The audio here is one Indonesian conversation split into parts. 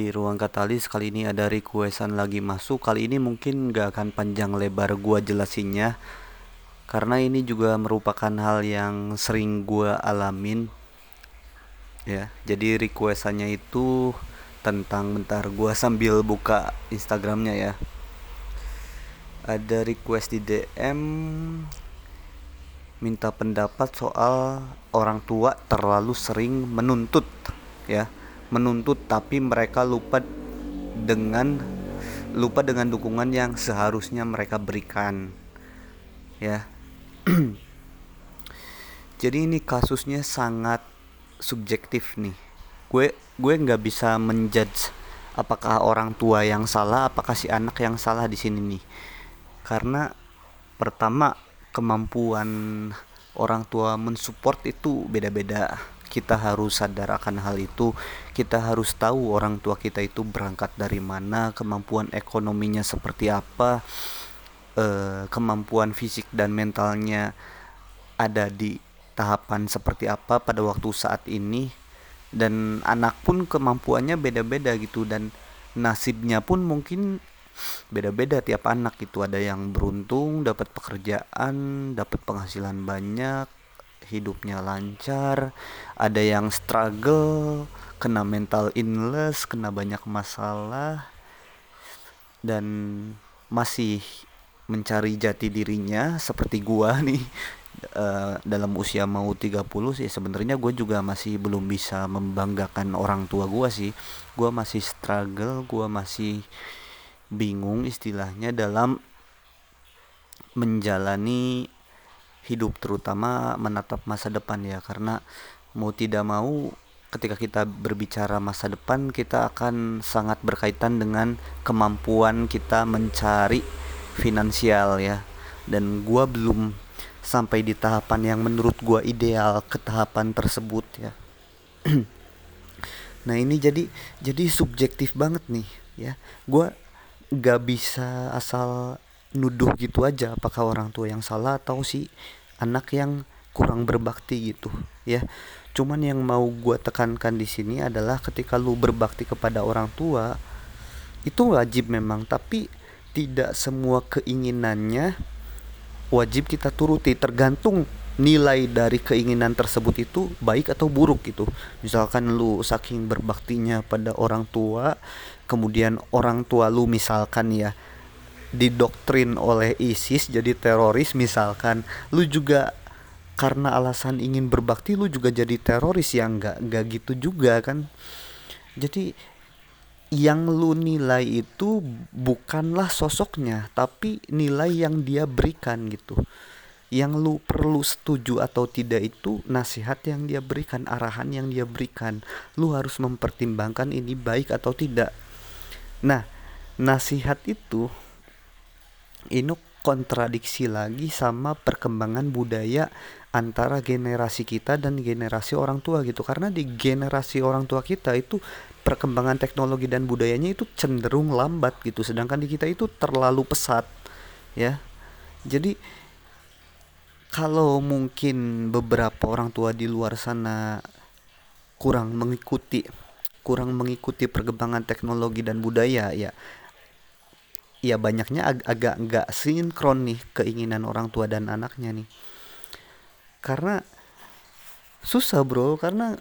di ruang katalis. Kali ini ada requestan lagi masuk. Kali ini mungkin gak akan panjang lebar gua jelasinnya karena ini juga merupakan hal yang sering gua alamin. Ya jadi requestannya itu tentang bentar gua sambil buka instagramnya ya. Ada request di DM minta pendapat soal orang tua terlalu sering menuntut ya menuntut tapi mereka lupa dengan lupa dengan dukungan yang seharusnya mereka berikan. Ya. Jadi ini kasusnya sangat subjektif nih. Gue gue nggak bisa menjudge apakah orang tua yang salah apakah si anak yang salah di sini nih. Karena pertama kemampuan orang tua mensupport itu beda-beda kita harus sadar akan hal itu. Kita harus tahu orang tua kita itu berangkat dari mana kemampuan ekonominya seperti apa eh, kemampuan fisik dan mentalnya ada di tahapan seperti apa pada waktu saat ini. Dan anak pun kemampuannya beda-beda gitu dan nasibnya pun mungkin beda-beda tiap anak itu ada yang beruntung dapat pekerjaan dapat penghasilan banyak hidupnya lancar ada yang struggle kena mental illness kena banyak masalah dan masih mencari jati dirinya seperti gua nih uh, dalam usia mau 30 sih. Sebenarnya gue juga masih belum bisa membanggakan orang tua gua sih. Gua masih struggle gua masih bingung istilahnya dalam menjalani hidup terutama menatap masa depan ya. Karena mau tidak mau ketika kita berbicara masa depan kita akan sangat berkaitan dengan kemampuan kita mencari finansial ya. Dan gua belum sampai di tahapan yang menurut gua ideal ke tahapan tersebut ya. Nah ini jadi jadi subjektif banget nih ya. Gua gak bisa asal nuduh gitu aja apakah orang tua yang salah atau si anak yang kurang berbakti gitu ya. Cuman yang mau gue tekankan di sini adalah ketika lu berbakti kepada orang tua itu wajib memang tapi tidak semua keinginannya wajib kita turuti. Tergantung nilai dari keinginan tersebut itu baik atau buruk gitu. Misalkan lu saking berbaktinya pada orang tua kemudian orang tua lu misalkan ya didoktrin oleh ISIS jadi teroris misalkan lu juga karena alasan ingin berbakti lu juga jadi teroris ya nggak nggak gitu juga kan? Jadi yang lu nilai itu bukanlah sosoknya tapi nilai yang dia berikan gitu. Yang lu perlu setuju atau tidak itu nasihat yang dia berikan arahan yang dia berikan. Lu harus mempertimbangkan ini baik atau tidak. Nah nasihat itu ini kontradiksi lagi sama perkembangan budaya antara generasi kita dan generasi orang tua gitu. Karena di generasi orang tua kita itu perkembangan teknologi dan budayanya itu cenderung lambat gitu. Sedangkan di kita itu terlalu pesat ya. Jadi kalau mungkin beberapa orang tua di luar sana kurang mengikuti kurang mengikuti perkembangan teknologi dan budaya ya ya banyaknya ag agak nggak sinkron nih keinginan orang tua dan anaknya nih. Karena susah bro karena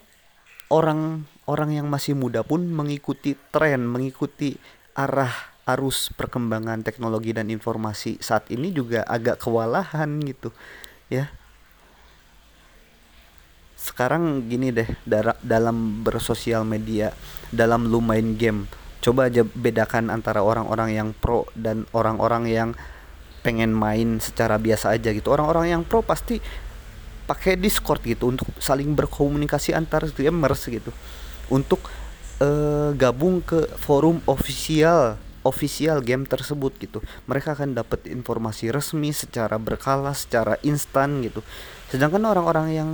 orang orang yang masih muda pun mengikuti tren mengikuti arah arus perkembangan teknologi dan informasi saat ini juga agak kewalahan gitu ya. Sekarang gini deh dalam bersosial media dalam lu main game coba aja bedakan antara orang-orang yang pro dan orang-orang yang pengen main secara biasa aja gitu. Orang-orang yang pro pasti pakai Discord gitu untuk saling berkomunikasi antar gamers gitu. Untuk uh, gabung ke forum official official game tersebut gitu. Mereka akan dapat informasi resmi secara berkala secara instan gitu. Sedangkan orang-orang yang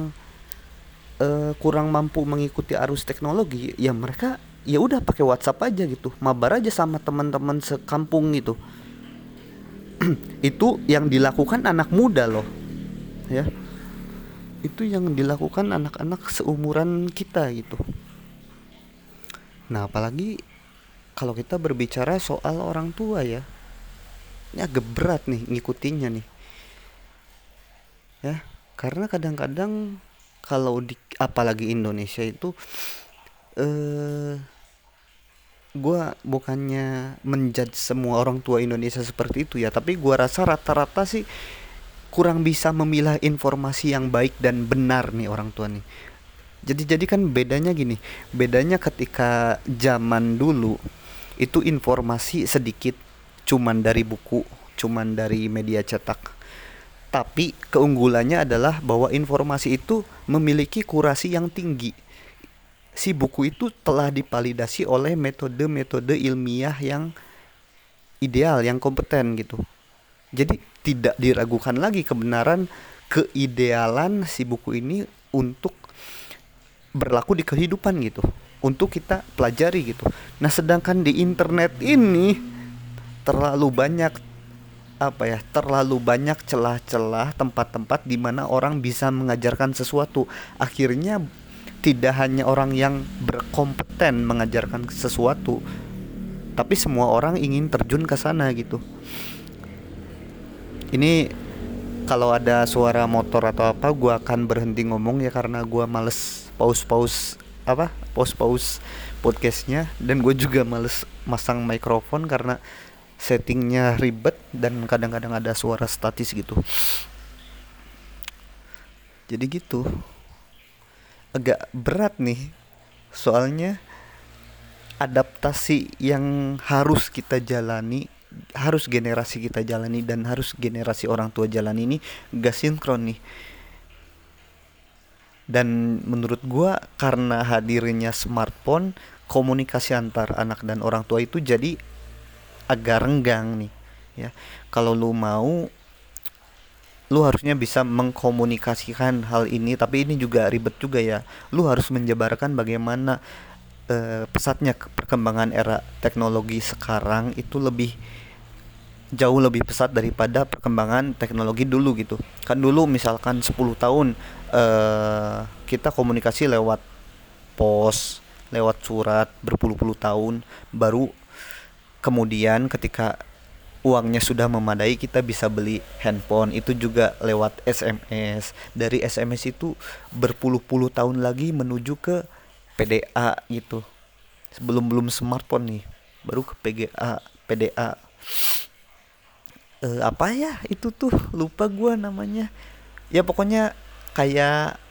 uh, kurang mampu mengikuti arus teknologi ya mereka ya udah pakai WhatsApp aja gitu. Mabar aja sama teman-teman sekampung gitu itu yang dilakukan anak muda loh. Ya. Itu yang dilakukan anak-anak seumuran kita gitu. Nah apalagi kalau kita berbicara soal orang tua ya. Ini agak berat nih ngikutinnya nih. Ya karena kadang-kadang kalau di apalagi Indonesia itu eh gua bukannya menjudge semua orang tua Indonesia seperti itu ya tapi gua rasa rata-rata sih kurang bisa memilah informasi yang baik dan benar nih orang tua nih. Jadi jadi kan bedanya gini bedanya ketika zaman dulu itu informasi sedikit cuman dari buku cuman dari media cetak. Tapi keunggulannya adalah bahwa informasi itu memiliki kurasi yang tinggi si buku itu telah dipalidasi oleh metode-metode ilmiah yang ideal, yang kompeten gitu. Jadi tidak diragukan lagi kebenaran keidealan si buku ini untuk berlaku di kehidupan gitu, untuk kita pelajari gitu. Nah, sedangkan di internet ini terlalu banyak apa ya terlalu banyak celah-celah tempat-tempat di mana orang bisa mengajarkan sesuatu akhirnya tidak hanya orang yang berkompeten mengajarkan sesuatu tapi semua orang ingin terjun ke sana gitu. Ini kalau ada suara motor atau apa gua akan berhenti ngomong ya karena gua males pause-pause apa pause-pause podcastnya. Dan gue juga males masang mikrofon karena settingnya ribet dan kadang-kadang ada suara statis gitu. Jadi gitu agak berat nih. Soalnya adaptasi yang harus kita jalani harus generasi kita jalani dan harus generasi orang tua jalani ini gak sinkron nih. Dan menurut gua karena hadirnya smartphone komunikasi antar anak dan orang tua itu jadi agak renggang nih ya. Kalau lu mau lu harusnya bisa mengkomunikasikan hal ini tapi ini juga ribet juga ya. Lu harus menjabarkan bagaimana uh, pesatnya perkembangan era teknologi sekarang itu lebih jauh lebih pesat daripada perkembangan teknologi dulu gitu. Kan dulu misalkan 10 tahun uh, kita komunikasi lewat pos lewat surat berpuluh-puluh tahun baru kemudian ketika uangnya sudah memadai kita bisa beli handphone. Itu juga lewat SMS dari SMS itu berpuluh-puluh tahun lagi menuju ke PDA gitu. Sebelum belum smartphone nih baru ke PGA PDA eh, apa ya itu tuh lupa gua namanya. Ya pokoknya kayak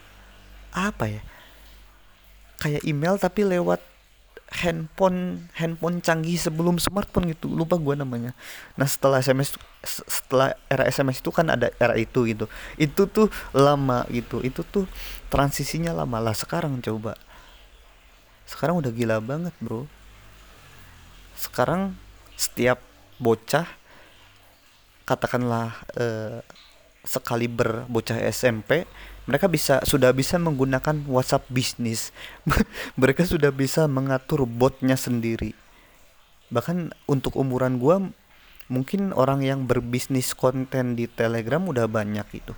apa ya kayak email tapi lewat handphone handphone canggih sebelum smartphone gitu. Lupa gua namanya. Nah setelah SMS setelah era SMS itu kan ada era itu gitu. Itu tuh lama gitu. Itu tuh transisinya lama. Lah sekarang coba. Sekarang udah gila banget bro. Sekarang setiap bocah katakanlah eh, sekali berbocah SMP mereka bisa sudah bisa menggunakan WhatsApp bisnis. mereka sudah bisa mengatur botnya sendiri. Bahkan untuk umuran gua mungkin orang yang berbisnis konten di Telegram udah banyak itu.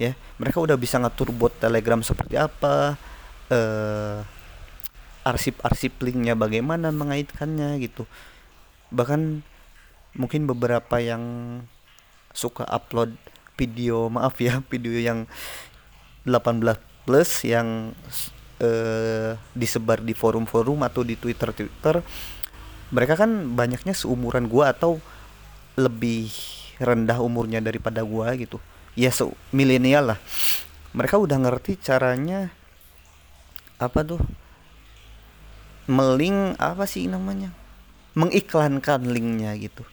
Ya, mereka udah bisa ngatur bot Telegram seperti apa, eh arsip-arsip linknya bagaimana mengaitkannya gitu. Bahkan mungkin beberapa yang suka upload video maaf ya video yang 18 plus yang uh, disebar di forum-forum atau di Twitter-Twitter mereka kan banyaknya seumuran gua atau lebih rendah umurnya daripada gua gitu. Ya so, milenial lah. Mereka udah ngerti caranya apa tuh meling apa sih namanya mengiklankan linknya gitu.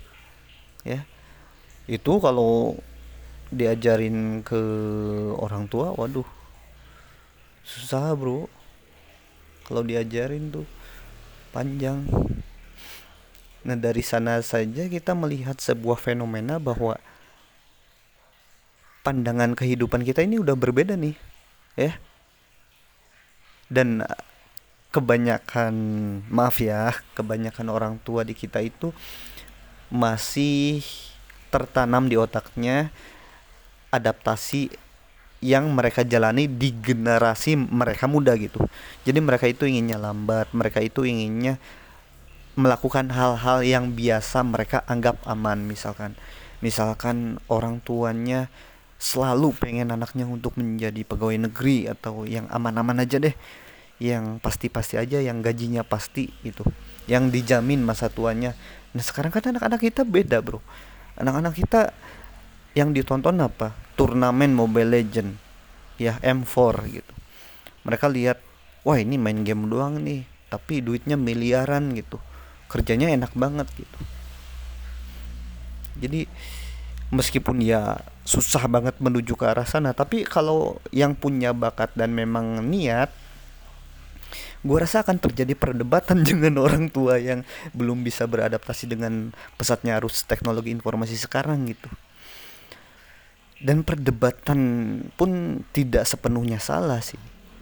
Ya itu kalau diajarin ke orang tua waduh susah bro. Kalau diajarin tuh panjang. Nah dari sana saja kita melihat sebuah fenomena bahwa pandangan kehidupan kita ini udah berbeda nih ya. Dan kebanyakan maaf ya kebanyakan orang tua di kita itu masih tertanam di otaknya adaptasi yang mereka jalani di generasi mereka muda gitu. Jadi mereka itu inginnya lambat, mereka itu inginnya melakukan hal-hal yang biasa mereka anggap aman. Misalkan misalkan orang tuanya selalu pengen anaknya untuk menjadi pegawai negeri atau yang aman-aman aja deh yang pasti-pasti aja yang gajinya pasti gitu yang dijamin masa tuanya. Nah sekarang kan anak-anak kita beda bro. Anak-anak kita yang ditonton apa? Turnamen Mobile Legend ya M4 gitu. Mereka lihat wah ini main game doang nih tapi duitnya miliaran gitu. Kerjanya enak banget gitu. Jadi meskipun ya susah banget menuju ke arah sana tapi kalau yang punya bakat dan memang niat gue rasa akan terjadi perdebatan dengan orang tua yang belum bisa beradaptasi dengan pesatnya arus teknologi informasi sekarang gitu dan perdebatan pun tidak sepenuhnya salah sih.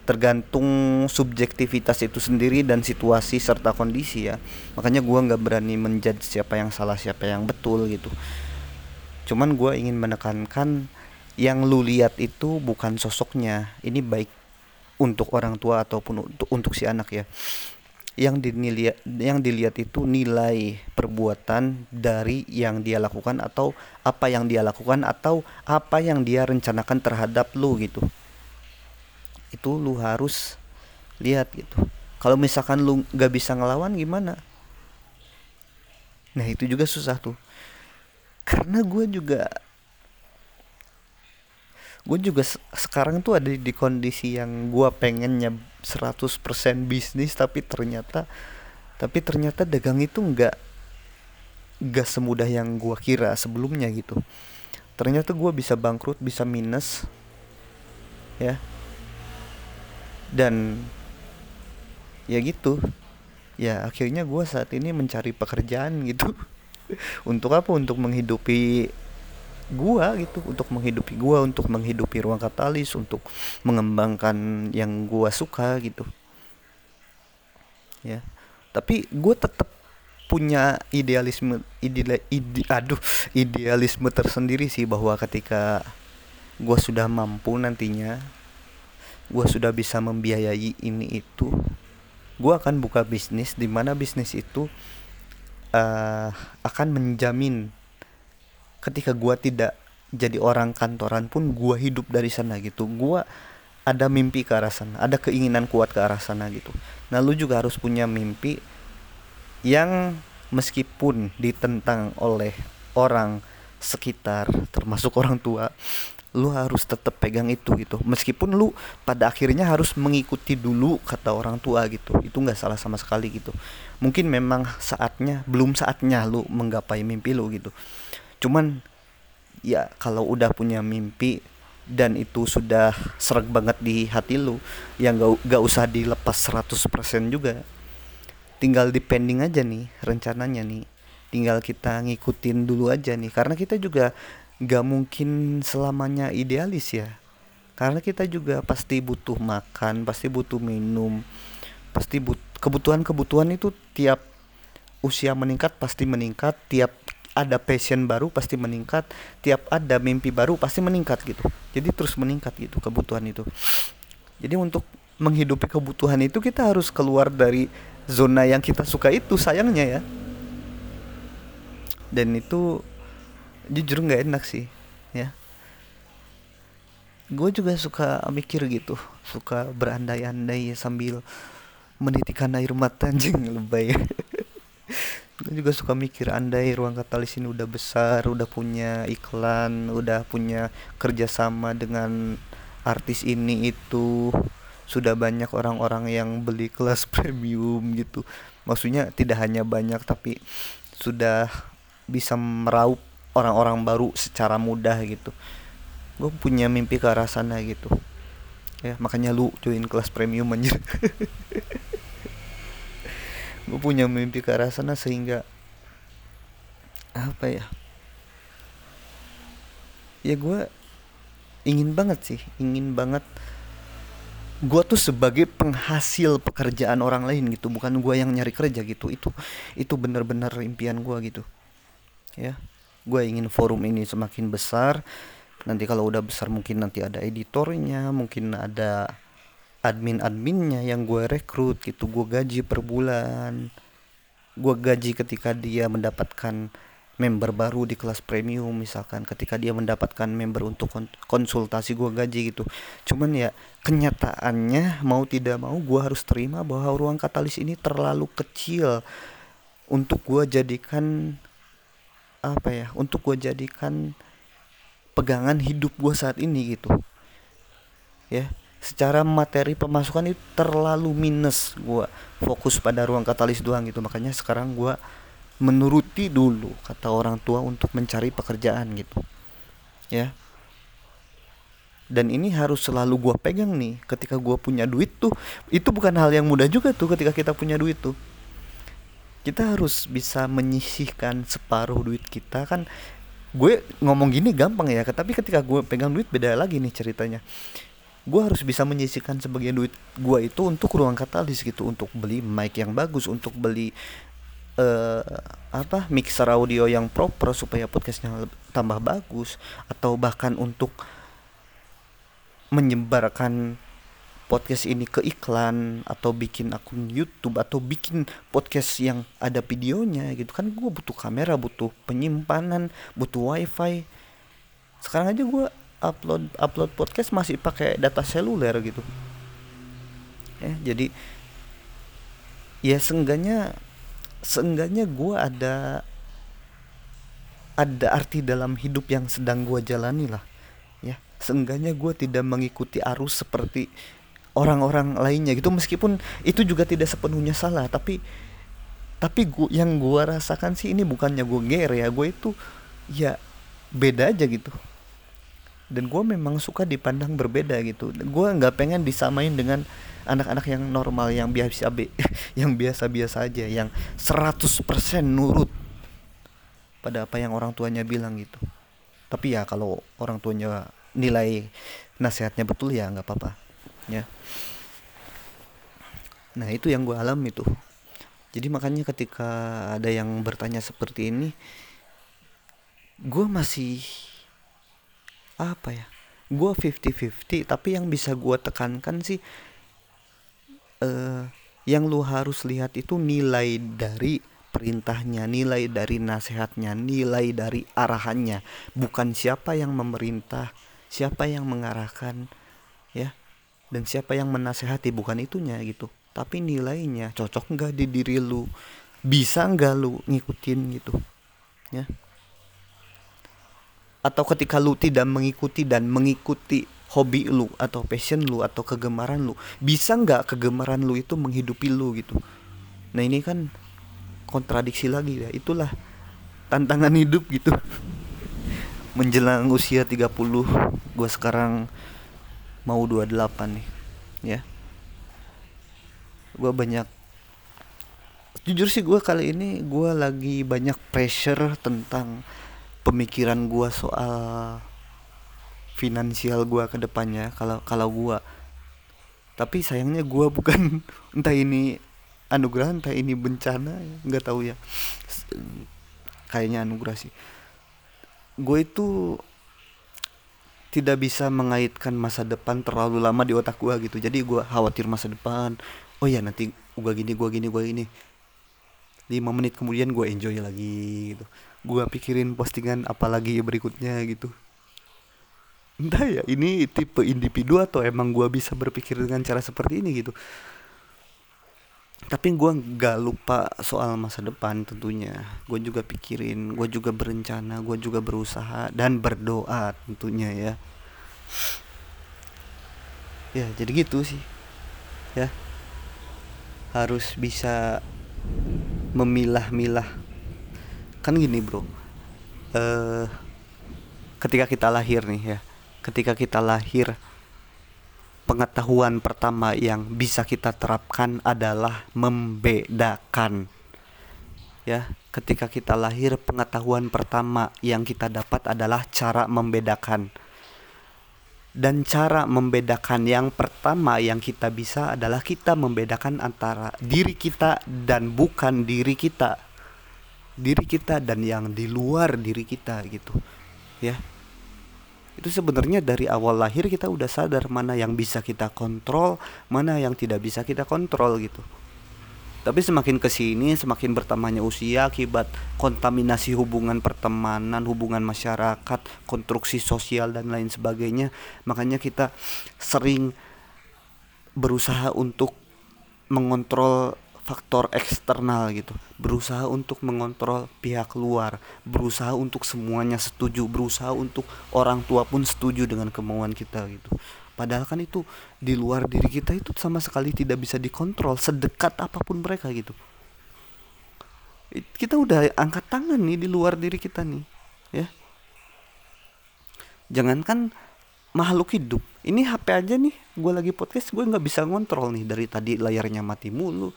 Tergantung subjektivitas itu sendiri dan situasi serta kondisi ya. Makanya gue nggak berani menjudge siapa yang salah siapa yang betul gitu. Cuman gue ingin menekankan yang lu lihat itu bukan sosoknya. Ini baik untuk orang tua ataupun untuk untuk si anak ya yang dilihat yang dilihat itu nilai perbuatan dari yang dia lakukan atau apa yang dia lakukan atau apa yang dia rencanakan terhadap lu gitu. Itu lu harus lihat gitu. Kalau misalkan lu gak bisa ngelawan gimana? Nah itu juga susah tuh. Karena gue juga gue juga sekarang tuh ada di kondisi yang gue pengennya 100% bisnis tapi ternyata tapi ternyata dagang itu nggak nggak semudah yang gue kira sebelumnya gitu. Ternyata gue bisa bangkrut bisa minus ya. Dan ya gitu. Ya akhirnya gue saat ini mencari pekerjaan gitu. Untuk apa? Untuk menghidupi gua gitu untuk menghidupi gua untuk menghidupi ruang katalis untuk mengembangkan yang gua suka gitu. Ya tapi gua tetap punya idealisme ide, ide aduh idealisme tersendiri sih bahwa ketika gua sudah mampu nantinya gua sudah bisa membiayai ini itu gua akan buka bisnis di mana bisnis itu uh, akan menjamin ketika gua tidak jadi orang kantoran pun gua hidup dari sana gitu. Gua ada mimpi ke arah sana ada keinginan kuat ke arah sana gitu. Nah lu juga harus punya mimpi yang meskipun ditentang oleh orang sekitar termasuk orang tua lu harus tetap pegang itu gitu. Meskipun lu pada akhirnya harus mengikuti dulu kata orang tua gitu itu nggak salah sama sekali gitu. Mungkin memang saatnya belum saatnya lu menggapai mimpi lu gitu cuman ya kalau udah punya mimpi dan itu sudah serak banget di hati lu yang gak, gak usah dilepas 100% juga. Tinggal depending aja nih rencananya nih. Tinggal kita ngikutin dulu aja nih. Karena kita juga gak mungkin selamanya idealis ya. Karena kita juga pasti butuh makan pasti butuh minum pasti but kebutuhan-kebutuhan itu tiap usia meningkat pasti meningkat tiap ada passion baru pasti meningkat tiap ada mimpi baru pasti meningkat gitu. Jadi terus meningkat gitu kebutuhan itu. Jadi untuk menghidupi kebutuhan itu kita harus keluar dari zona yang kita suka itu sayangnya ya. Dan itu jujur nggak enak sih ya. Gue juga suka mikir gitu suka berandai-andai sambil menitikan air mata anjing lebay gue juga suka mikir andai ruang katalis ini udah besar udah punya iklan udah punya kerjasama dengan artis ini itu sudah banyak orang-orang yang beli kelas premium gitu. Maksudnya tidak hanya banyak tapi sudah bisa meraup orang-orang baru secara mudah gitu. Gue punya mimpi ke arah sana gitu. Ya makanya lu join kelas premium anjir gue punya mimpi ke arah sana sehingga apa ya? Ya gue ingin banget sih ingin banget gue tuh sebagai penghasil pekerjaan orang lain gitu bukan gue yang nyari kerja gitu. Itu itu bener-bener impian gue gitu. Ya gue ingin forum ini semakin besar. Nanti kalau udah besar mungkin nanti ada editornya mungkin ada admin adminnya yang gue rekrut gitu gue gaji per bulan. Gue gaji ketika dia mendapatkan member baru di kelas premium misalkan ketika dia mendapatkan member untuk konsultasi gue gaji gitu. Cuman ya kenyataannya mau tidak mau gue harus terima bahwa ruang katalis ini terlalu kecil untuk gue jadikan apa ya untuk gue jadikan pegangan hidup gue saat ini gitu. Ya secara materi pemasukan itu terlalu minus. Gue fokus pada ruang katalis doang gitu. Makanya sekarang gue menuruti dulu kata orang tua untuk mencari pekerjaan gitu. Ya. Dan ini harus selalu gue pegang nih ketika gue punya duit tuh itu bukan hal yang mudah juga tuh ketika kita punya duit tuh. Kita harus bisa menyisihkan separuh duit kita. Kan gue ngomong gini gampang ya tapi ketika gue pegang duit beda lagi nih ceritanya gue harus bisa menyisihkan sebagian duit gue itu untuk ruang katalis gitu untuk beli mic yang bagus untuk beli uh, apa mixer audio yang proper supaya podcastnya tambah bagus atau bahkan untuk menyebarkan podcast ini ke iklan atau bikin akun YouTube atau bikin podcast yang ada videonya gitu. Kan gue butuh kamera butuh penyimpanan butuh wifi. Sekarang aja gue upload upload podcast masih pakai data seluler gitu. Ya jadi ya seenggaknya seenggaknya gue ada ada arti dalam hidup yang sedang gue jalani lah. Ya seenggaknya gue tidak mengikuti arus seperti orang-orang lainnya gitu. Meskipun itu juga tidak sepenuhnya salah tapi tapi gua yang gue rasakan sih ini bukannya gue ger ya gue itu ya beda aja gitu dan gue memang suka dipandang berbeda gitu. Gue nggak pengen disamain dengan anak-anak yang normal yang biasa yang biasa-biasa aja yang 100% nurut pada apa yang orang tuanya bilang gitu. Tapi ya kalau orang tuanya nilai nasihatnya betul ya nggak apa-apa ya. Nah itu yang gue alami tuh. Jadi makanya ketika ada yang bertanya seperti ini gue masih apa ya gue 50-50 tapi yang bisa gue tekankan sih uh, yang lu harus lihat itu nilai dari perintahnya nilai dari nasihatnya nilai dari arahannya. Bukan siapa yang memerintah siapa yang mengarahkan ya dan siapa yang menasehati bukan itunya gitu. Tapi nilainya cocok nggak di diri lu? Bisa nggak lu ngikutin gitu ya atau ketika lu tidak mengikuti dan mengikuti hobi lu atau passion lu atau kegemaran lu bisa nggak kegemaran lu itu menghidupi lu gitu? Nah ini kan kontradiksi lagi ya. Itulah tantangan hidup gitu. Menjelang usia 30 gue sekarang mau 28 nih ya. Gue banyak jujur sih gue kali ini gue lagi banyak pressure tentang pemikiran gue soal finansial gue ke depannya kalau kalau gue tapi sayangnya gue bukan entah ini anugerah entah ini bencana nggak tahu ya. Kayaknya anugerah sih. Gue itu tidak bisa mengaitkan masa depan terlalu lama di otak gue gitu. Jadi gue khawatir masa depan oh ya nanti gue gini gue gini gue ini lima menit kemudian gue enjoy lagi gitu. Gue pikirin postingan apalagi berikutnya gitu. Entah ya ini tipe individu atau emang gue bisa berpikir dengan cara seperti ini gitu. Tapi gue gak lupa soal masa depan tentunya. Gue juga pikirin gue juga berencana gue juga berusaha dan berdoa tentunya ya. Ya jadi gitu sih. Ya. Harus bisa memilah-milah. Kan gini bro. Uh, ketika kita lahir nih ya ketika kita lahir pengetahuan pertama yang bisa kita terapkan adalah membedakan. Ya ketika kita lahir pengetahuan pertama yang kita dapat adalah cara membedakan dan cara membedakan yang pertama yang kita bisa adalah kita membedakan antara diri kita dan bukan diri kita. Diri kita dan yang di luar diri kita gitu ya. Itu sebenarnya dari awal lahir kita udah sadar mana yang bisa kita kontrol mana yang tidak bisa kita kontrol gitu tapi semakin ke sini semakin bertambahnya usia akibat kontaminasi hubungan pertemanan hubungan masyarakat konstruksi sosial dan lain sebagainya makanya kita sering berusaha untuk mengontrol faktor eksternal gitu. Berusaha untuk mengontrol pihak luar berusaha untuk semuanya setuju berusaha untuk orang tua pun setuju dengan kemauan kita gitu padahal kan itu di luar diri kita itu sama sekali tidak bisa dikontrol sedekat apa pun mereka gitu. Kita udah angkat tangan nih di luar diri kita nih ya. Jangankan makhluk hidup ini HP aja nih gue lagi podcast gue nggak bisa ngontrol nih dari tadi layarnya mati mulu.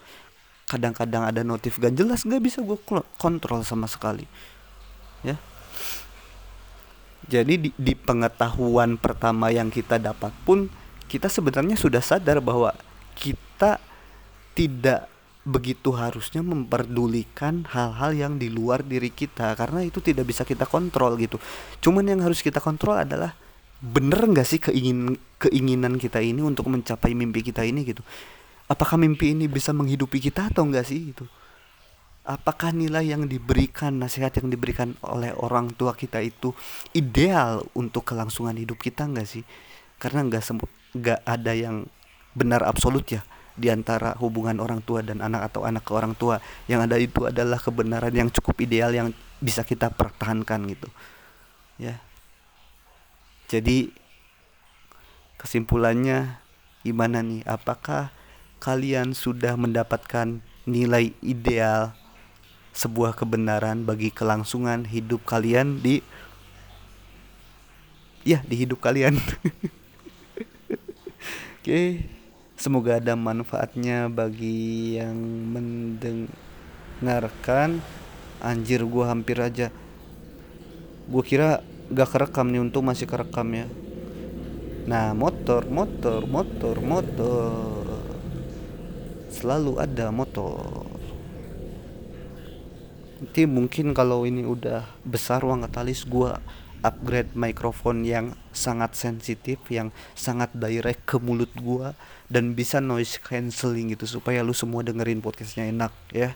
Kadang-kadang ada notif gak jelas gak bisa gue kontrol sama sekali ya jadi di, di pengetahuan pertama yang kita dapat pun kita sebenarnya sudah sadar bahwa kita tidak begitu harusnya memperdulikan hal-hal yang di luar diri kita karena itu tidak bisa kita kontrol gitu. Cuman yang harus kita kontrol adalah bener nggak sih keingin keinginan kita ini untuk mencapai mimpi kita ini gitu? Apakah mimpi ini bisa menghidupi kita atau enggak sih itu apakah nilai yang diberikan nasihat yang diberikan oleh orang tua kita itu ideal untuk kelangsungan hidup kita enggak sih? Karena enggak enggak ada yang benar absolut ya di antara hubungan orang tua dan anak atau anak ke orang tua. Yang ada itu adalah kebenaran yang cukup ideal yang bisa kita pertahankan gitu. Ya. Jadi kesimpulannya gimana nih? Apakah kalian sudah mendapatkan nilai ideal sebuah kebenaran bagi kelangsungan hidup kalian di ya di hidup kalian. Oke, semoga ada manfaatnya bagi yang mendengarkan. Anjir, gua hampir aja. Gua kira gak kerekam nih, untuk masih kerekam ya. Nah, motor, motor, motor, motor selalu ada motor nanti mungkin kalau ini udah besar ruang katalis gua upgrade mikrofon yang sangat sensitif yang sangat direct ke mulut gua dan bisa noise cancelling gitu supaya lu semua dengerin podcastnya enak ya.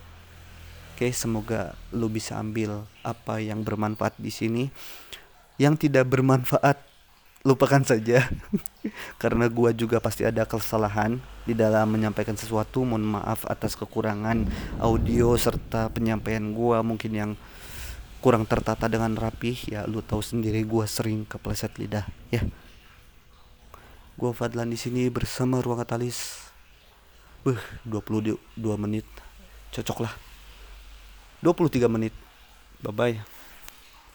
Oke semoga lu bisa ambil apa yang bermanfaat di sini. Yang tidak bermanfaat lupakan saja. Karena gua juga pasti ada kesalahan di dalam menyampaikan sesuatu mohon maaf atas kekurangan audio serta penyampaian gua mungkin yang kurang tertata dengan rapih. Ya lu tahu sendiri gua sering kepleset lidah ya. Gua Fadlan di sini bersama ruang katalis. Beuh, 22 menit. Cocok lah 23 menit. Bye bye